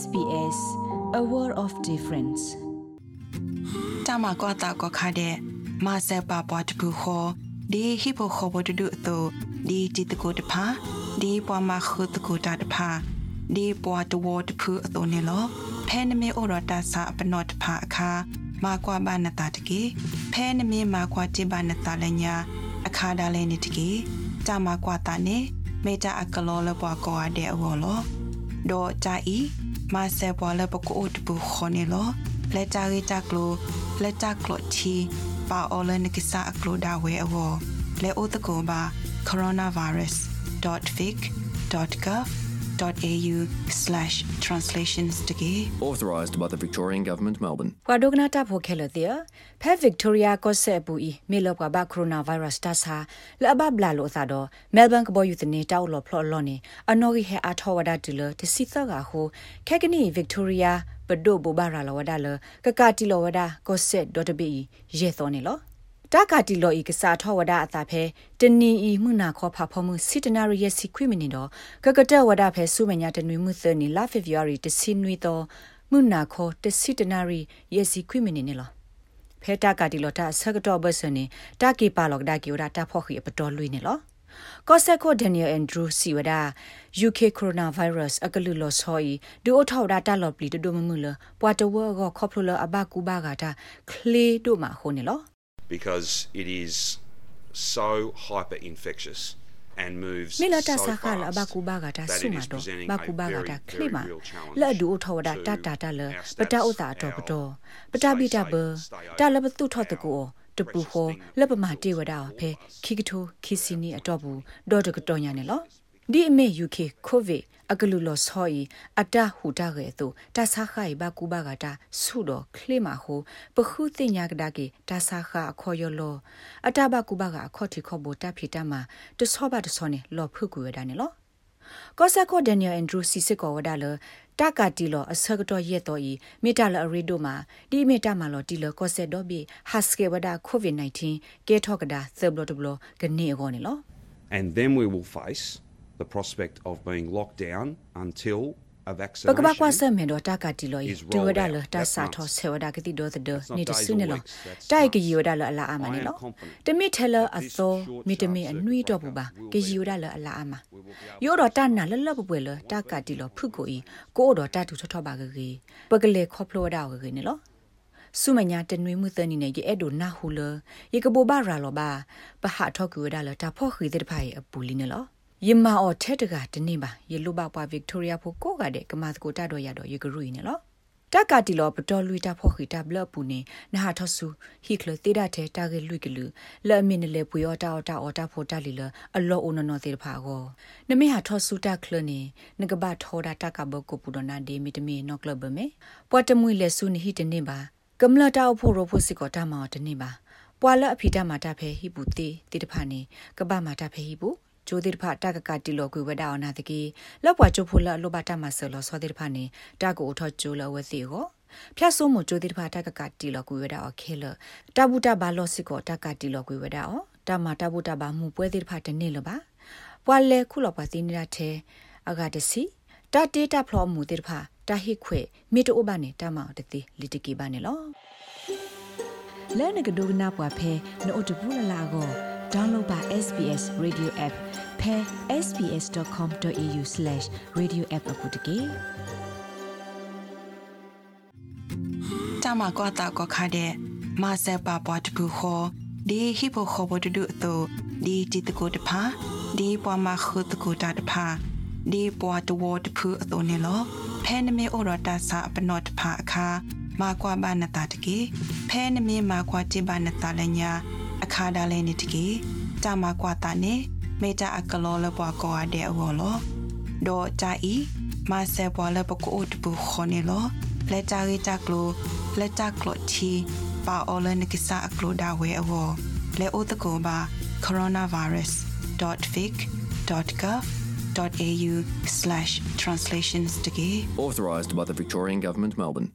SBS A World of Difference တမကွာတာကခါတဲ့မဆပ်ပါပွားတပူခေါ်ဒီဟိပိုခေါ်ဘဒုတုဒီจิตကိုတဖာဒီပွားမခုတကိုတာတဖာဒီပွားတဝတဖူအတုံနေလောဖဲနမေဩရတာစာပနော့တဖာအခါမာကွာဘာနတာတကေဖဲနမေမာကွာတိဘာနတာလညာအခါဒါလဲနေတကေတမကွာတာနေမေတာအကလောလပွားကောအတဲ့အဝလောဒေါ်ကြို င်မာဆေပွားလပကိုတ်ဘူခေါနေလောလက်တာရီတာကလိုလက်တာကလိုချီပါအော်လနကိစာအကလိုဒါဝဲအဝလဲအိုတကောပါ coronavirus.vic.gov.au/translations တ ကေ Authorised by the Victorian Government, Melbourne. ကွာဒိုကနာတာဖိုခဲလတဲ့ဖဲဗစ်တိုးရီယာကောဆက်ပူဤမေလောကဘာကိုရိုနာဗိုင်းရပ်စ်တာစာလဘဘလာလို့သာတော့မဲလ်ဘန်ကဘောယူတနေတောက်လော်ဖလော်လော်နေအနော်ဂီဟဲအထောဝဒါတူလတစီသကဟိုခဲကနီဗစ်တိုးရီယာဘဒိုဘောဘာရာလောဝဒါလကကတီလောဝဒါကောဆက် .be ရေသောနေလော တာကတီလောဤကစားထောဝဒအသာဖဲတနီဤမှုနာခေါ်ဖဖမှုစစ်တနာရရဲ့စီခွိမနေတော့ကကတက်ဝဒဖဲစုမညာတနွေမှုသနီလာဖေဗရီတစီနွေတော့မှုနာခေါ်တစစ်တနာရရဲ့စီခွိမနေနေလောဖဲတာကတီလောတာဆကတော့ဘဆနေတာကေပါလောကဒါကီဝဒတာဖော့ခီပတော်လွေနေလောကောဆက်ကိုဒန်နီယယ်အန်ဒရူးစီဝဒါ UK coronavirus အကလူလောဆောဤဒူအထောက်ဒါတာလော်ပလီတဒိုမမှုလပွာတဝောခေါခေါပလိုလအဘကူဘာဂတာခလေတို့မှာဟိုနေလော because it is so hyper infectious and moves မေလာတာ so စာခါလ fast ဘကူဘာဂတာ that ဆု it မာ is တော့ presenting ဘ a ကူဘာဂ very, တာခ very လိမာ real challenge လက်ဒူထောဝဒ to တတာတလ our ပတာဥတာ stats, တော့ပ our တော့ပတာပိတာဘ stay safe, တာ stay လ open, ဘတုထော့တကူတပူဟောလက်ပမာတေဝဒါဖဲခိကထိုခိစီနီအတော့ဘူးဒေါ်တကတော်ညာနေလောဒီအမေ UK COVID အကလူလောဆောဤအတဟူတာရဲ့သူတဆာခိုင်ဘကူဘာကတာဆုတော့ခလိမာဟုပခုတင်ညာကဒါကေတဆာခအခေါ်ရလောအတဘကူဘာကအခေါ်တီခေါ်ဘောတဖိတမတဆောဘတဆောနေလောဖုကူရတာနေလောကောဆာကိုဒန်နီယယ်အန်ဒရူးစီစစ်ကောဝဒါလတကာတီလောအစကတော့ရက်တော့ဤမီတာလအရီဒိုမှာဒီမီတာမှာလောတီလကောဆက်တော့ဘီဟတ်စကေဝဒါကိုဗစ် -19 ကေထော့ကဒါသဘလတဘလကနေကောနေလော and then we will face the prospect of being locked down until a ပ vaccination ကပကွာဆမ်မေတော့တကာတီလော is တူဝ rolled ဒါ out. လတ That's ဆာ months. ထောဆေဝဒါကတိတော့တဲ့ That's not နေတ days ဆု or နေလော weeks, that's တိုက်က months. ီဝဒါလအလာအမနေ I am လော confident တမီထဲလ that အ this သော short မီတမီ term အနွီတော့ဘူးပါ circuit ကေ breaker ဂျီဝဒါလအလာအမ we will be able ယောတော့တနာလလပပွဲလတကာတီလောဖုကိုဤကိုတော့တတူထထပါကကြီးပကလေခေါပလိုဒါကကြီးနေလောစုမညာတနွေမှုသနီနေရဲ့အဲ့ဒိုနာဟူလရေကဘောဘာရာလောပါပဟထောက်ကူဒါလတာဖော့ခီတဲ့ဖိုင်အပူလီနေလော ယမအော်ထက်တကတနေပါရေလိုပါပွားဗစ်တိုးရီယာဖို့ကိုကတဲ့ကမတ်ကိုတတော့ရတော့ရေကရူနေလောတက်ကတီလောပတော်လူတာဖော့ခီတာဘလပူနေနာဟာထဆူဟီကလတေဒတဲ့တာဂေလူကလူလဲ့မင်းလေပွေောတာတာအော်တာဖို့တာလီလအလောအိုနော်နော်တေဖာကိုနမေဟာထဆူတာခလနေငကဘထောတာတကဘကိုပူဒနာဒေမီတမီနော်ကလဘမေပွားတမွေလေဆူနေဟီတနေပါကမ္လတာအဖို့ရဖို့စစ်ကောတာမောတနေပါပွာလအဖီတာမာတာဖဲဟိပူတေတေတဖာနေကပမာတာဖဲဟိပူ ကျိုးတိဖာတကကတီလောကွေဝဒါအနာတကီလောက်ပွားချိုဖိုလလောဘတာမဆလောစောတိဖာနေတကိုထောကျိုးလဝစီကိုဖြတ်ဆိုးမကျိုးတိဖာတကကတီလောကွေဝဒါအခဲလတဘူတာဘာလောစစ်ကိုတကတီလောကွေဝဒါအောတမတဘူတာဘာမှုပွဲတိဖာတနေလပါပွာလဲခုလောပါတင်းနေတာထဲအဂါတစီတတေတာဖလောမှုတိဖာတဟိခွေမိတိုဘာနေတမောတတိလီတကီဘာနေလောလဲနကဒိုကနာပွားဖဲနို့တဘူးလလာကို download ပါ SBS radio app pe sbs.com.au/radioapp အပုတ်တကေတမကွာတာကခါတဲ့မဆပ်ပါပွားတပူခေါ်ဒီဟိပိုခေါ်ဘဒုတုဒီจิตကိုတဖာဒီပွားမခုတကိုတာတဖာဒီပွားတဝတဖူအတုံနေလောဖဲနမေဩရတာစာပနော့တဖာအခါမာကွာဘာနတာတကေဖဲနမေမာကွာတိဘာနတာလညာ အခါဒါလဲနေတကေတမကွာတာနေမေတာအကလောလပွားကောအတဲ့အဝလောဒေါ်ကြဤမဆပ်ပွားလပကိုတပူခေါ်နေလောလက်တာရီတာကလိုလက်တာကလိုချီပါအော်လနကိစာအကလိုဒါဝဲအဝလဲအိုတကောပါ coronavirus.vic.gov.au/translations တကေ Authorised by the Victorian Government, Melbourne.